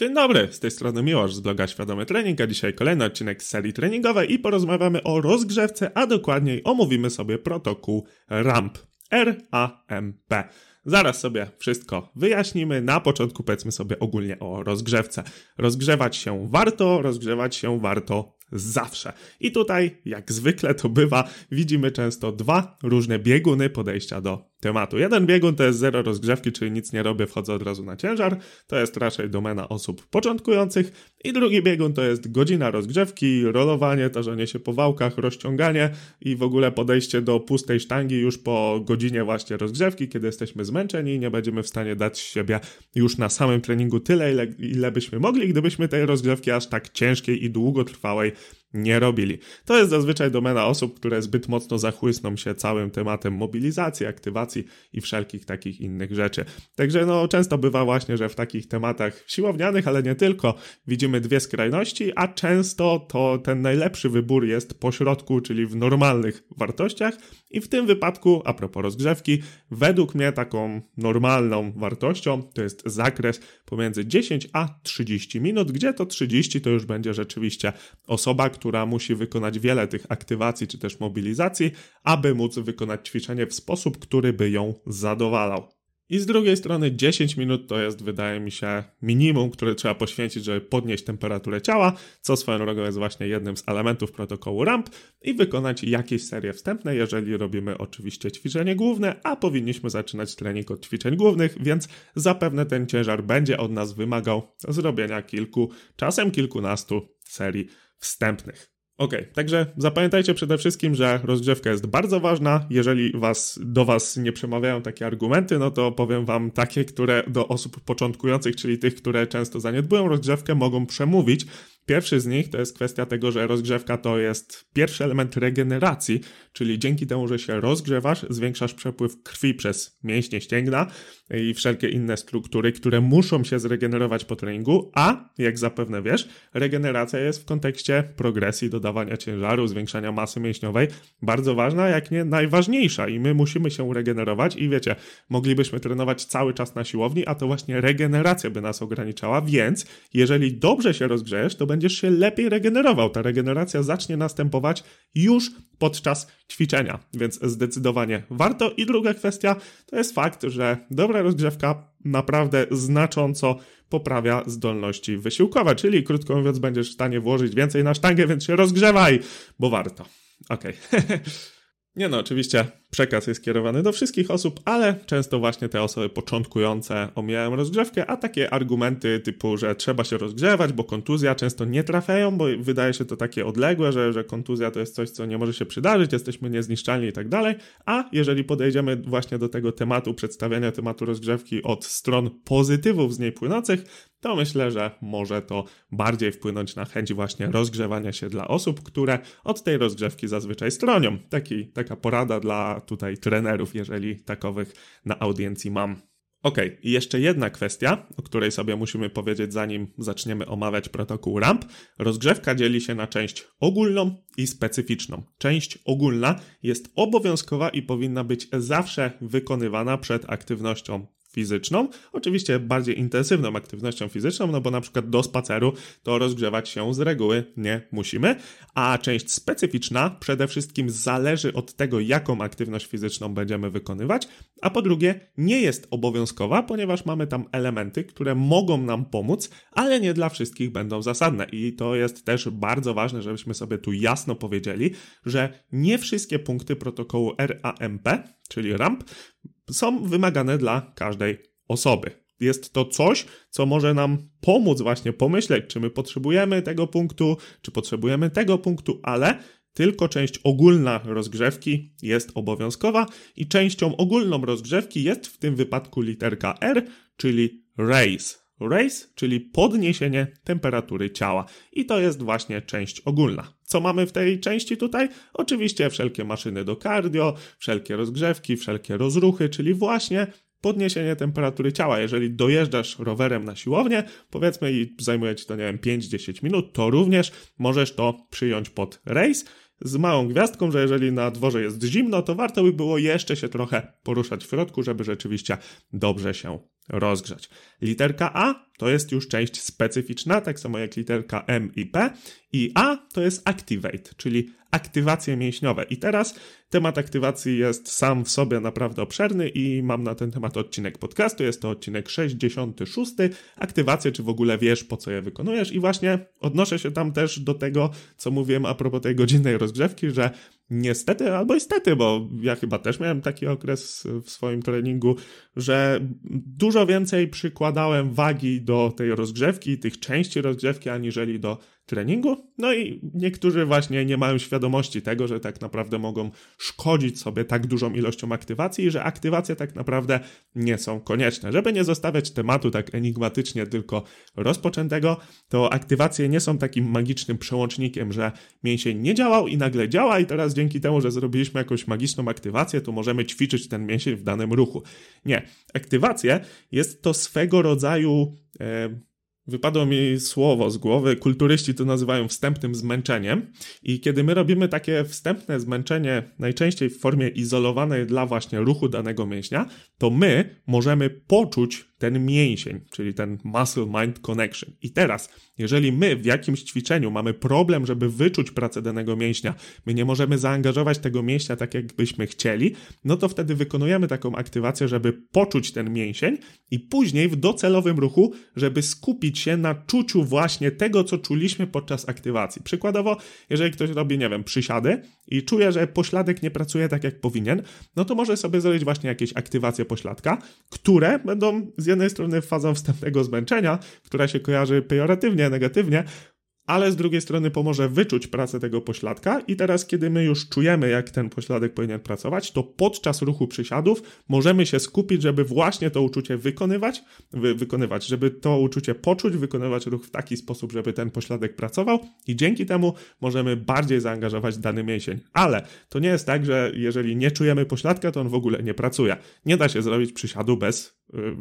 Dzień dobry, z tej strony Miłosz z bloga Świadomy Trening, a dzisiaj kolejny odcinek z serii treningowej i porozmawiamy o rozgrzewce, a dokładniej omówimy sobie protokół RAMP. R-A-M-P. Zaraz sobie wszystko wyjaśnimy. Na początku powiedzmy sobie ogólnie o rozgrzewce. Rozgrzewać się warto, rozgrzewać się warto zawsze. I tutaj, jak zwykle to bywa, widzimy często dwa różne bieguny podejścia do tematu. Jeden biegun to jest zero rozgrzewki, czyli nic nie robię, wchodzę od razu na ciężar. To jest raczej domena osób początkujących. I drugi biegun to jest godzina rozgrzewki, rolowanie, tarzenie się po wałkach, rozciąganie i w ogóle podejście do pustej sztangi już po godzinie właśnie rozgrzewki, kiedy jesteśmy zmęczeni i nie będziemy w stanie dać siebie już na samym treningu tyle, ile, ile byśmy mogli, gdybyśmy tej rozgrzewki aż tak ciężkiej i długotrwałej nie robili. To jest zazwyczaj domena osób, które zbyt mocno zachłysną się całym tematem mobilizacji, aktywacji i wszelkich takich innych rzeczy. Także no, często bywa właśnie, że w takich tematach siłownianych, ale nie tylko, widzimy dwie skrajności, a często to ten najlepszy wybór jest pośrodku, czyli w normalnych wartościach i w tym wypadku, a propos rozgrzewki, według mnie taką normalną wartością to jest zakres pomiędzy 10 a 30 minut, gdzie to 30 to już będzie rzeczywiście osoba, która musi wykonać wiele tych aktywacji czy też mobilizacji, aby móc wykonać ćwiczenie w sposób, który by ją zadowalał. I z drugiej strony 10 minut to jest, wydaje mi się, minimum, które trzeba poświęcić, żeby podnieść temperaturę ciała, co swoją drogą jest właśnie jednym z elementów protokołu RAMP i wykonać jakieś serie wstępne, jeżeli robimy oczywiście ćwiczenie główne, a powinniśmy zaczynać trening od ćwiczeń głównych, więc zapewne ten ciężar będzie od nas wymagał zrobienia kilku, czasem kilkunastu serii wstępnych. Ok, także zapamiętajcie przede wszystkim, że rozgrzewka jest bardzo ważna. Jeżeli was, do Was nie przemawiają takie argumenty, no to powiem Wam takie, które do osób początkujących, czyli tych, które często zaniedbują rozgrzewkę, mogą przemówić. Pierwszy z nich to jest kwestia tego, że rozgrzewka to jest pierwszy element regeneracji, czyli dzięki temu, że się rozgrzewasz, zwiększasz przepływ krwi przez mięśnie ścięgna i wszelkie inne struktury, które muszą się zregenerować po treningu, a jak zapewne wiesz, regeneracja jest w kontekście progresji, dodawania ciężaru, zwiększania masy mięśniowej bardzo ważna, jak nie najważniejsza i my musimy się regenerować. I wiecie, moglibyśmy trenować cały czas na siłowni, a to właśnie regeneracja by nas ograniczała, więc jeżeli dobrze się rozgrzejesz, to będziesz się lepiej regenerował. Ta regeneracja zacznie następować już podczas ćwiczenia, więc zdecydowanie warto. I druga kwestia to jest fakt, że dobra rozgrzewka naprawdę znacząco poprawia zdolności wysiłkowe, czyli krótko mówiąc, będziesz w stanie włożyć więcej na sztangę, więc się rozgrzewaj, bo warto. Okej. Okay. Nie no, oczywiście przekaz jest kierowany do wszystkich osób, ale często właśnie te osoby początkujące omijają rozgrzewkę, a takie argumenty typu, że trzeba się rozgrzewać, bo kontuzja często nie trafiają, bo wydaje się to takie odległe, że, że kontuzja to jest coś, co nie może się przydarzyć, jesteśmy niezniszczalni i tak dalej, a jeżeli podejdziemy właśnie do tego tematu, przedstawiania tematu rozgrzewki od stron pozytywów z niej płynących, to myślę, że może to bardziej wpłynąć na chęć właśnie rozgrzewania się dla osób, które od tej rozgrzewki zazwyczaj stronią. Taki, taka porada dla tutaj trenerów, jeżeli takowych na audiencji mam. Ok, i jeszcze jedna kwestia, o której sobie musimy powiedzieć, zanim zaczniemy omawiać protokół RAMP. Rozgrzewka dzieli się na część ogólną i specyficzną. Część ogólna jest obowiązkowa i powinna być zawsze wykonywana przed aktywnością fizyczną, oczywiście bardziej intensywną aktywnością fizyczną, no bo na przykład do spaceru to rozgrzewać się z reguły nie musimy, a część specyficzna przede wszystkim zależy od tego, jaką aktywność fizyczną będziemy wykonywać, a po drugie nie jest obowiązkowa, ponieważ mamy tam elementy, które mogą nam pomóc, ale nie dla wszystkich będą zasadne. I to jest też bardzo ważne, żebyśmy sobie tu jasno powiedzieli, że nie wszystkie punkty protokołu RAMP, czyli RAMP, są wymagane dla każdej osoby. Jest to coś, co może nam pomóc właśnie pomyśleć, czy my potrzebujemy tego punktu, czy potrzebujemy tego punktu, ale tylko część ogólna rozgrzewki jest obowiązkowa i częścią ogólną rozgrzewki jest w tym wypadku literka R, czyli raise. Raise, czyli podniesienie temperatury ciała. I to jest właśnie część ogólna. Co mamy w tej części tutaj? Oczywiście wszelkie maszyny do cardio, wszelkie rozgrzewki, wszelkie rozruchy, czyli właśnie podniesienie temperatury ciała. Jeżeli dojeżdżasz rowerem na siłownię, powiedzmy i zajmuje ci to, nie wiem, 5-10 minut, to również możesz to przyjąć pod race z małą gwiazdką, że jeżeli na dworze jest zimno, to warto by było jeszcze się trochę poruszać w środku, żeby rzeczywiście dobrze się rozgrzać. Literka A to jest już część specyficzna, tak samo jak literka M i P. I A to jest activate, czyli aktywacje mięśniowe. I teraz temat aktywacji jest sam w sobie naprawdę obszerny i mam na ten temat odcinek podcastu. Jest to odcinek 66. Aktywacje, czy w ogóle wiesz, po co je wykonujesz. I właśnie odnoszę się tam też do tego, co mówiłem a propos tej godzinnej rozgrzewki, że niestety albo istety, bo ja chyba też miałem taki okres w swoim treningu, że dużo więcej przykładałem wagi do tej rozgrzewki, tych części rozgrzewki, aniżeli do treningu. No i niektórzy właśnie nie mają świadomości tego, że tak naprawdę mogą szkodzić sobie tak dużą ilością aktywacji i że aktywacje tak naprawdę nie są konieczne. Żeby nie zostawiać tematu tak enigmatycznie tylko rozpoczętego, to aktywacje nie są takim magicznym przełącznikiem, że mięsień nie działał i nagle działa i teraz dzięki temu, że zrobiliśmy jakąś magiczną aktywację, to możemy ćwiczyć ten mięsień w danym ruchu. Nie. Aktywacje jest to swego rodzaju... E, Wypadło mi słowo z głowy. Kulturyści to nazywają wstępnym zmęczeniem. I kiedy my robimy takie wstępne zmęczenie, najczęściej w formie izolowanej dla właśnie ruchu danego mięśnia, to my możemy poczuć ten mięsień, czyli ten muscle-mind connection. I teraz, jeżeli my w jakimś ćwiczeniu mamy problem, żeby wyczuć pracę danego mięśnia, my nie możemy zaangażować tego mięśnia tak, jakbyśmy chcieli, no to wtedy wykonujemy taką aktywację, żeby poczuć ten mięsień i później w docelowym ruchu, żeby skupić się na czuciu właśnie tego, co czuliśmy podczas aktywacji. Przykładowo, jeżeli ktoś robi, nie wiem, przysiady i czuje, że pośladek nie pracuje tak, jak powinien, no to może sobie zrobić właśnie jakieś aktywacje pośladka, które będą z jednej strony fazą wstępnego zmęczenia, która się kojarzy pejoratywnie, negatywnie, ale z drugiej strony pomoże wyczuć pracę tego pośladka i teraz, kiedy my już czujemy, jak ten pośladek powinien pracować, to podczas ruchu przysiadów możemy się skupić, żeby właśnie to uczucie wykonywać, wy, wykonywać, żeby to uczucie poczuć, wykonywać ruch w taki sposób, żeby ten pośladek pracował i dzięki temu możemy bardziej zaangażować dany mięsień. Ale to nie jest tak, że jeżeli nie czujemy pośladka, to on w ogóle nie pracuje. Nie da się zrobić przysiadu bez yy,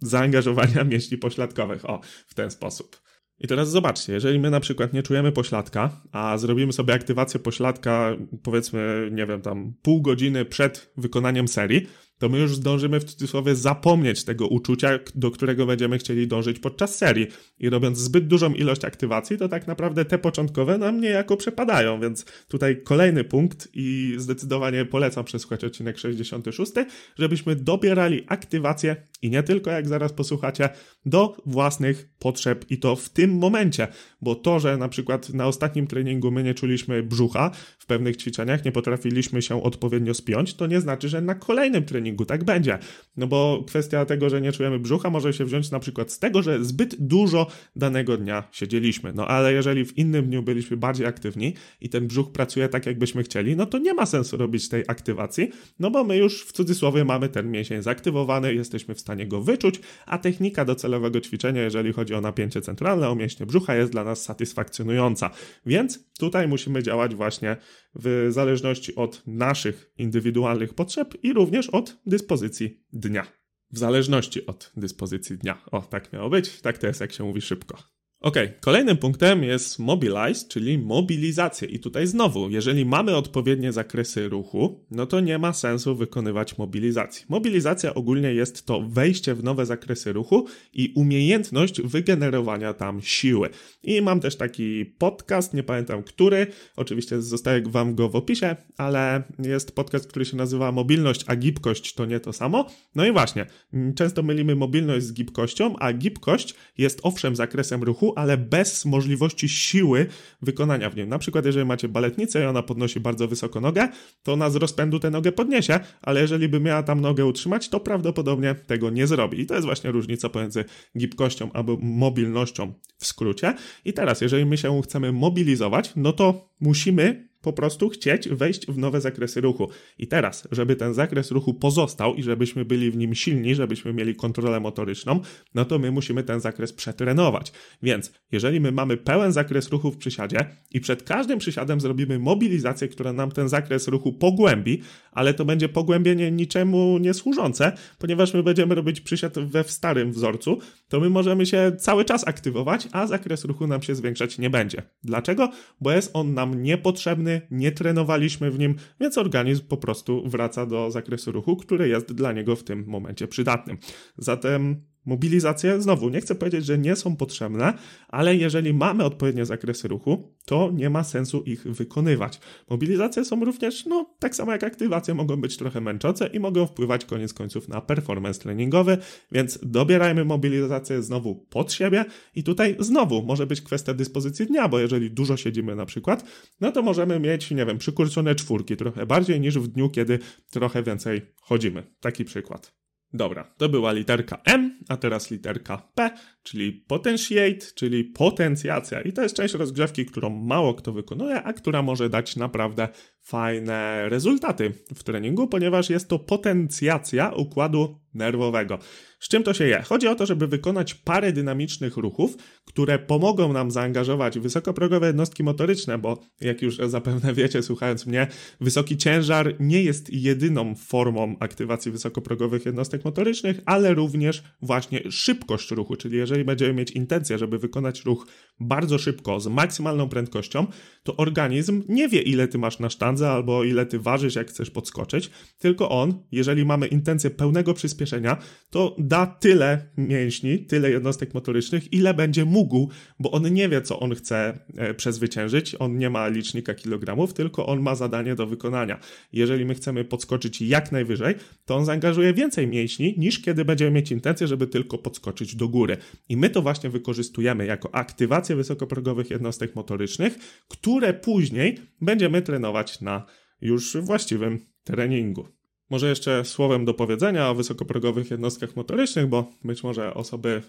zaangażowania mięśni pośladkowych. O, w ten sposób. I teraz zobaczcie, jeżeli my na przykład nie czujemy pośladka, a zrobimy sobie aktywację pośladka, powiedzmy, nie wiem, tam pół godziny przed wykonaniem serii, to my już zdążymy w cudzysłowie zapomnieć tego uczucia, do którego będziemy chcieli dążyć podczas serii. I robiąc zbyt dużą ilość aktywacji, to tak naprawdę te początkowe nam niejako przepadają, więc tutaj kolejny punkt i zdecydowanie polecam przesłuchać odcinek 66, żebyśmy dobierali aktywację i nie tylko, jak zaraz posłuchacie, do własnych potrzeb i to w tym momencie, bo to, że na przykład na ostatnim treningu my nie czuliśmy brzucha w pewnych ćwiczeniach, nie potrafiliśmy się odpowiednio spiąć, to nie znaczy, że na kolejnym treningu tak będzie. No bo kwestia tego, że nie czujemy brzucha może się wziąć na przykład z tego, że zbyt dużo danego dnia siedzieliśmy. No ale jeżeli w innym dniu byliśmy bardziej aktywni i ten brzuch pracuje tak, jakbyśmy chcieli, no to nie ma sensu robić tej aktywacji, no bo my już w cudzysłowie mamy ten mięsień zaktywowany, jesteśmy w stanie go wyczuć, a technika docelowego ćwiczenia, jeżeli chodzi o napięcie centralne, o mięśnie brzucha, jest dla nas satysfakcjonująca. Więc tutaj musimy działać właśnie w zależności od naszych indywidualnych potrzeb i również od dyspozycji dnia. W zależności od dyspozycji dnia. O, tak miało być, tak to jest, jak się mówi szybko. Ok, kolejnym punktem jest mobilize, czyli mobilizacja. I tutaj znowu, jeżeli mamy odpowiednie zakresy ruchu, no to nie ma sensu wykonywać mobilizacji. Mobilizacja ogólnie jest to wejście w nowe zakresy ruchu i umiejętność wygenerowania tam siły. I mam też taki podcast, nie pamiętam który, oczywiście zostaje wam go w opisie, ale jest podcast, który się nazywa Mobilność, a gibkość to nie to samo. No i właśnie, często mylimy mobilność z gibkością, a gibkość jest owszem zakresem ruchu, ale bez możliwości siły wykonania w nim. Na przykład, jeżeli macie baletnicę i ona podnosi bardzo wysoko nogę, to ona z rozpędu tę nogę podniesie, ale jeżeli by miała tam nogę utrzymać, to prawdopodobnie tego nie zrobi. I to jest właśnie różnica pomiędzy gibkością albo mobilnością w skrócie. I teraz, jeżeli my się chcemy mobilizować, no to musimy po prostu chcieć wejść w nowe zakresy ruchu. I teraz, żeby ten zakres ruchu pozostał i żebyśmy byli w nim silni, żebyśmy mieli kontrolę motoryczną, no to my musimy ten zakres przetrenować. Więc jeżeli my mamy pełen zakres ruchu w przysiadzie i przed każdym przysiadem zrobimy mobilizację, która nam ten zakres ruchu pogłębi, ale to będzie pogłębienie niczemu nie służące, ponieważ my będziemy robić przysiad we w starym wzorcu, to my możemy się cały czas aktywować, a zakres ruchu nam się zwiększać nie będzie. Dlaczego? Bo jest on nam niepotrzebny nie trenowaliśmy w nim, więc organizm po prostu wraca do zakresu ruchu, który jest dla niego w tym momencie przydatny. Zatem Mobilizacje, znowu, nie chcę powiedzieć, że nie są potrzebne, ale jeżeli mamy odpowiednie zakresy ruchu, to nie ma sensu ich wykonywać. Mobilizacje są również, no, tak samo jak aktywacje, mogą być trochę męczące i mogą wpływać koniec końców na performance treningowy, więc dobierajmy mobilizację znowu pod siebie i tutaj znowu może być kwestia dyspozycji dnia, bo jeżeli dużo siedzimy na przykład, no to możemy mieć, nie wiem, przykurczone czwórki trochę bardziej niż w dniu, kiedy trochę więcej chodzimy. Taki przykład. Dobra, to była literka M, a teraz literka P, czyli potentiate, czyli potencjacja. I to jest część rozgrzewki, którą mało kto wykonuje, a która może dać naprawdę fajne rezultaty w treningu, ponieważ jest to potencjacja układu nerwowego. Z czym to się je? Chodzi o to, żeby wykonać parę dynamicznych ruchów, które pomogą nam zaangażować wysokoprogowe jednostki motoryczne, bo jak już zapewne wiecie, słuchając mnie, wysoki ciężar nie jest jedyną formą aktywacji wysokoprogowych jednostek motorycznych, ale również właśnie szybkość ruchu, czyli jeżeli będziemy mieć intencję, żeby wykonać ruch bardzo szybko, z maksymalną prędkością, to organizm nie wie, ile ty masz na albo ile ty ważysz, jak chcesz podskoczyć, tylko on, jeżeli mamy intencję pełnego przyspieszenia, to da tyle mięśni, tyle jednostek motorycznych, ile będzie mógł, bo on nie wie, co on chce e, przezwyciężyć, on nie ma licznika kilogramów, tylko on ma zadanie do wykonania. Jeżeli my chcemy podskoczyć jak najwyżej, to on zaangażuje więcej mięśni, niż kiedy będziemy mieć intencję, żeby tylko podskoczyć do góry. I my to właśnie wykorzystujemy jako aktywację wysokoprogowych jednostek motorycznych, które później będziemy trenować na już właściwym treningu. Może jeszcze słowem do powiedzenia o wysokoprogowych jednostkach motorycznych, bo być może osoby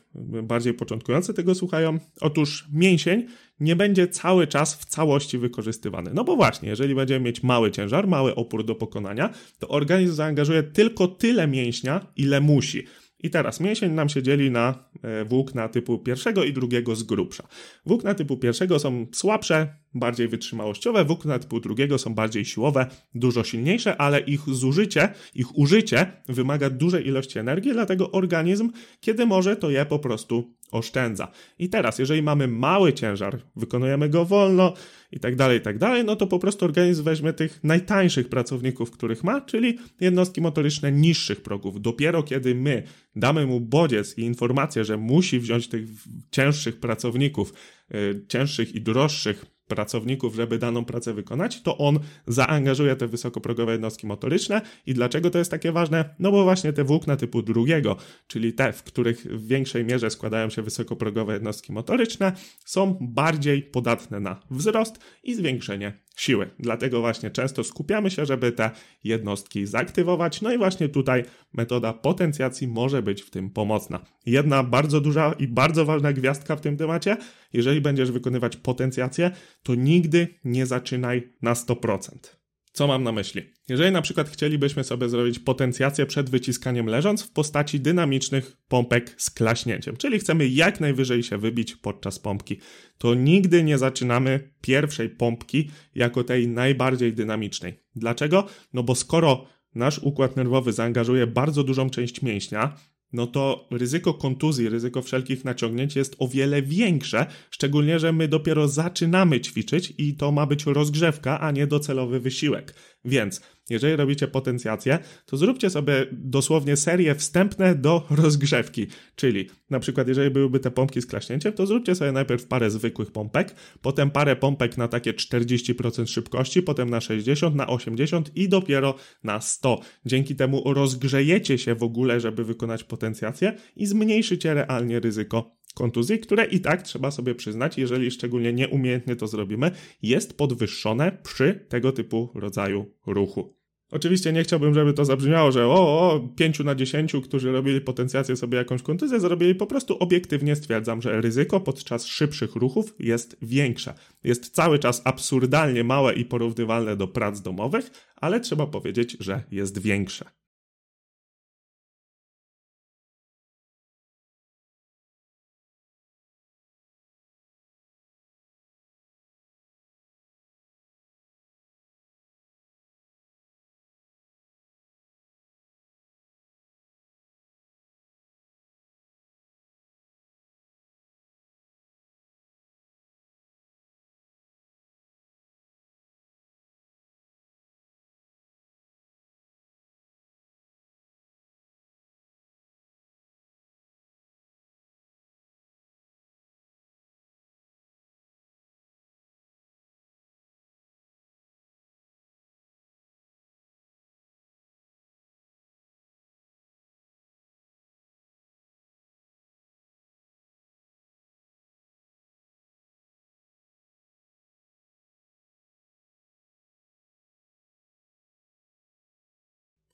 bardziej początkujące tego słuchają. Otóż mięsień nie będzie cały czas w całości wykorzystywany. No bo właśnie, jeżeli będziemy mieć mały ciężar, mały opór do pokonania, to organizm zaangażuje tylko tyle mięśnia, ile musi. I teraz mięsień nam się dzieli na e, włókna typu pierwszego i drugiego z grubsza. Włókna typu pierwszego są słabsze, bardziej wytrzymałościowe, włókna typu drugiego są bardziej siłowe, dużo silniejsze, ale ich zużycie, ich użycie wymaga dużej ilości energii, dlatego organizm, kiedy może, to je po prostu oszczędza. I teraz, jeżeli mamy mały ciężar, wykonujemy go wolno i tak dalej, i tak dalej, no to po prostu organizm weźmie tych najtańszych pracowników, których ma, czyli jednostki motoryczne niższych progów. Dopiero kiedy my damy mu bodziec i informację, że musi wziąć tych cięższych pracowników, yy, cięższych i droższych pracowników, żeby daną pracę wykonać, to on zaangażuje te wysokoprogowe jednostki motoryczne. I dlaczego to jest takie ważne? No bo właśnie te włókna typu drugiego, czyli te, w których w większej mierze składają się wysokoprogowe jednostki motoryczne, są bardziej podatne na wzrost i zwiększenie siły. Dlatego właśnie często skupiamy się, żeby te jednostki zaktywować. No i właśnie tutaj metoda potencjacji może być w tym pomocna. Jedna bardzo duża i bardzo ważna gwiazdka w tym temacie, jeżeli będziesz wykonywać potencjację, to nigdy nie zaczynaj na 100%. Co mam na myśli? Jeżeli na przykład chcielibyśmy sobie zrobić potencjację przed wyciskaniem leżąc w postaci dynamicznych pompek z klaśnięciem, czyli chcemy jak najwyżej się wybić podczas pompki, to nigdy nie zaczynamy pierwszej pompki jako tej najbardziej dynamicznej. Dlaczego? No bo skoro nasz układ nerwowy zaangażuje bardzo dużą część mięśnia, no to ryzyko kontuzji, ryzyko wszelkich naciągnięć jest o wiele większe, szczególnie, że my dopiero zaczynamy ćwiczyć i to ma być rozgrzewka, a nie docelowy wysiłek. Więc jeżeli robicie potencjację, to zróbcie sobie dosłownie serie wstępne do rozgrzewki. Czyli na przykład, jeżeli byłyby te pompki z klaśnięciem, to zróbcie sobie najpierw parę zwykłych pompek, potem parę pompek na takie 40% szybkości, potem na 60, na 80 i dopiero na 100. Dzięki temu rozgrzejecie się w ogóle, żeby wykonać potencjację i zmniejszycie realnie ryzyko kontuzji, które i tak trzeba sobie przyznać, jeżeli szczególnie nieumiejętnie to zrobimy, jest podwyższone przy tego typu rodzaju ruchu. Oczywiście nie chciałbym, żeby to zabrzmiało, że o, o 5 na 10, którzy robili potencjację sobie jakąś kontuzję, zrobili po prostu obiektywnie stwierdzam, że ryzyko podczas szybszych ruchów jest większe. Jest cały czas absurdalnie małe i porównywalne do prac domowych, ale trzeba powiedzieć, że jest większe.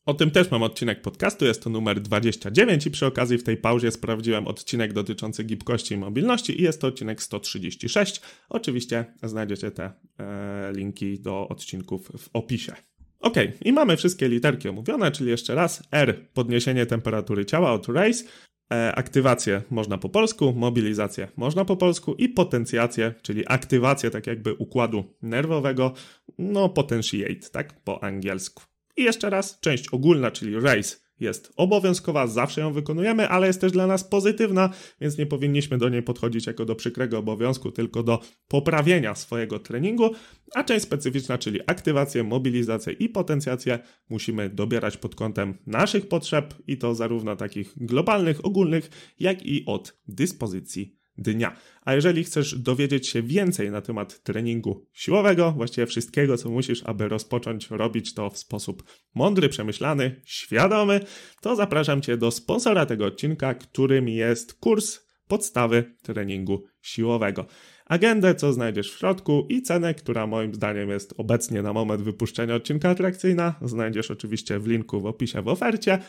O tym też mam odcinek podcastu, jest to numer 29 i przy okazji w tej pauzie sprawdziłem odcinek dotyczący gibkości i mobilności i jest to odcinek 136. Oczywiście znajdziecie te e, linki do odcinków w opisie. Ok, i mamy wszystkie literki omówione, czyli jeszcze raz R podniesienie temperatury ciała od raise, e, aktywację można po polsku, mobilizację można po polsku i potencjację, czyli aktywację tak jakby układu nerwowego, no potentiate, tak po angielsku. I jeszcze raz, część ogólna, czyli race jest obowiązkowa, zawsze ją wykonujemy, ale jest też dla nas pozytywna, więc nie powinniśmy do niej podchodzić jako do przykrego obowiązku, tylko do poprawienia swojego treningu, a część specyficzna, czyli aktywację, mobilizację i potencjację musimy dobierać pod kątem naszych potrzeb i to zarówno takich globalnych, ogólnych, jak i od dyspozycji dnia. A jeżeli chcesz dowiedzieć się więcej na temat treningu siłowego, właściwie wszystkiego, co musisz, aby rozpocząć robić to w sposób mądry, przemyślany, świadomy, to zapraszam Cię do sponsora tego odcinka, którym jest kurs podstawy treningu siłowego. Agendę, co znajdziesz w środku i cenę, która moim zdaniem jest obecnie na moment wypuszczenia odcinka atrakcyjna, znajdziesz oczywiście w linku w opisie w ofercie.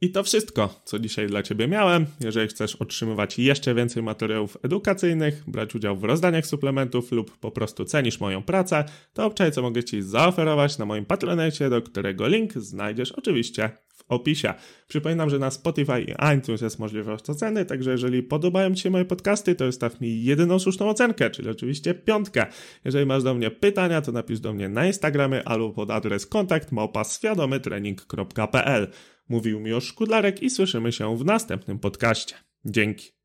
I to wszystko, co dzisiaj dla Ciebie miałem. Jeżeli chcesz otrzymywać jeszcze więcej materiałów edukacyjnych, brać udział w rozdaniach suplementów lub po prostu cenisz moją pracę, to obczaj, co mogę Ci zaoferować na moim patronecie, do którego link znajdziesz oczywiście w opisie. Przypominam, że na Spotify i iTunes jest możliwość oceny, także jeżeli podobają Ci się moje podcasty, to zostaw mi jedyną słuszną ocenkę, czyli oczywiście piątkę. Jeżeli masz do mnie pytania, to napisz do mnie na Instagramie albo pod adres kontakt małpa Mówił Miłosz Szkudlarek i słyszymy się w następnym podcaście. Dzięki.